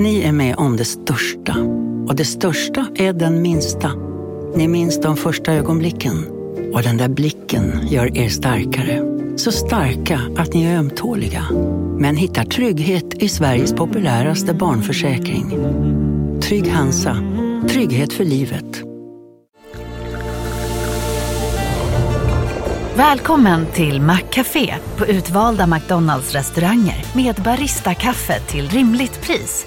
Ni är med om det största. Och det största är den minsta. Ni minns de första ögonblicken. Och den där blicken gör er starkare. Så starka att ni är ömtåliga. Men hittar trygghet i Sveriges populäraste barnförsäkring. Trygg Hansa. Trygghet för livet. Välkommen till Maccafé på utvalda McDonalds restauranger med Baristakaffe till rimligt pris.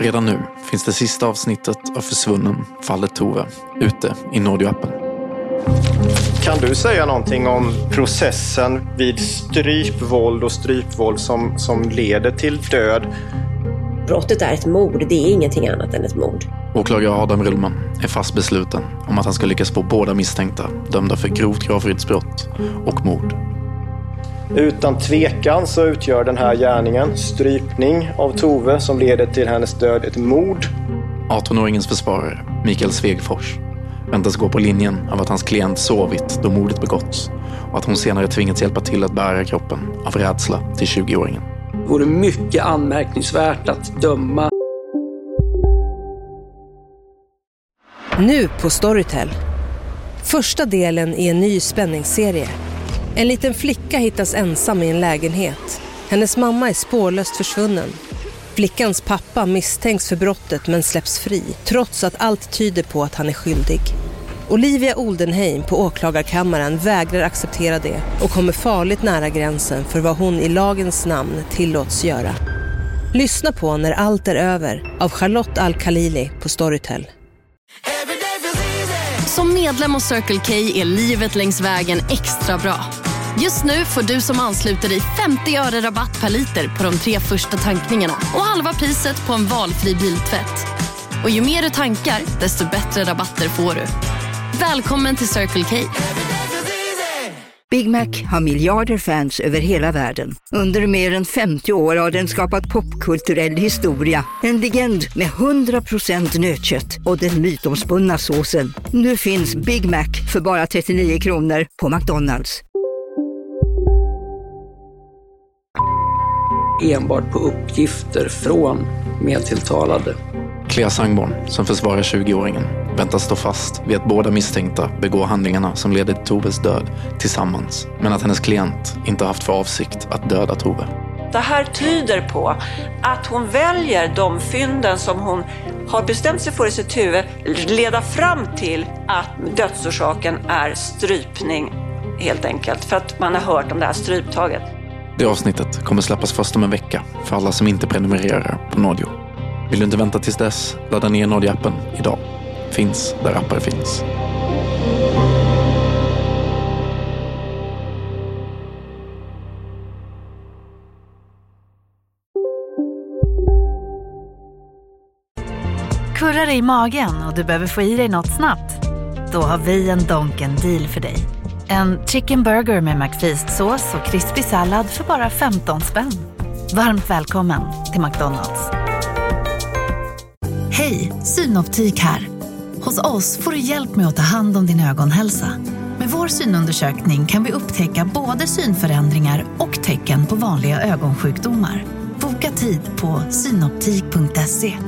Redan nu finns det sista avsnittet av Försvunnen, fallet Tove, ute i Nordioappen. Kan du säga någonting om processen vid strypvåld och strypvåld som, som leder till död? Brottet är ett mord, det är ingenting annat än ett mord. Åklagare Adam Rullman är fast besluten om att han ska lyckas få båda misstänkta dömda för grovt gravfridsbrott och mord. Utan tvekan så utgör den här gärningen, strypning av Tove som leder till hennes död, ett mord. 18-åringens försvarare, Mikael Svegfors, väntas gå på linjen av att hans klient sovit då mordet begåtts och att hon senare tvingats hjälpa till att bära kroppen av rädsla till 20-åringen. Det vore mycket anmärkningsvärt att döma Nu på Storytel. Första delen i en ny spänningsserie. En liten flicka hittas ensam i en lägenhet. Hennes mamma är spårlöst försvunnen. Flickans pappa misstänks för brottet men släpps fri trots att allt tyder på att han är skyldig. Olivia Oldenheim på åklagarkammaren vägrar acceptera det och kommer farligt nära gränsen för vad hon i lagens namn tillåts göra. Lyssna på När allt är över av Charlotte Al-Khalili på Storytel. Som medlem hos Circle K är livet längs vägen extra bra. Just nu får du som ansluter dig 50 öre rabatt per liter på de tre första tankningarna och halva priset på en valfri biltvätt. Och ju mer du tankar, desto bättre rabatter får du. Välkommen till Circle K. Big Mac har miljarder fans över hela världen. Under mer än 50 år har den skapat popkulturell historia. En legend med 100% nötkött och den mytomspunna såsen. Nu finns Big Mac för bara 39 kronor på McDonalds. Enbart på uppgifter från medtilltalade. Clea Sangborn, som försvarar 20-åringen, väntas stå fast vid att båda misstänkta begår handlingarna som leder till Toves död tillsammans, men att hennes klient inte haft för avsikt att döda Tove. Det här tyder på att hon väljer de fynden som hon har bestämt sig för i sitt huvud leda fram till att dödsorsaken är strypning helt enkelt för att man har hört om det här stryptaget. Det avsnittet kommer släppas först om en vecka för alla som inte prenumererar på Nordio. Vill du inte vänta tills dess? Ladda ner Nordio-appen idag. Finns där appar finns. Kurrar i magen och du behöver få i dig något snabbt? Då har vi en Donken deal för dig. En chicken burger med McFeast-sås och krispig sallad för bara 15 spänn. Varmt välkommen till McDonalds. Hej, Synoptik här. Hos oss får du hjälp med att ta hand om din ögonhälsa. Med vår synundersökning kan vi upptäcka både synförändringar och tecken på vanliga ögonsjukdomar. Boka tid på synoptik.se.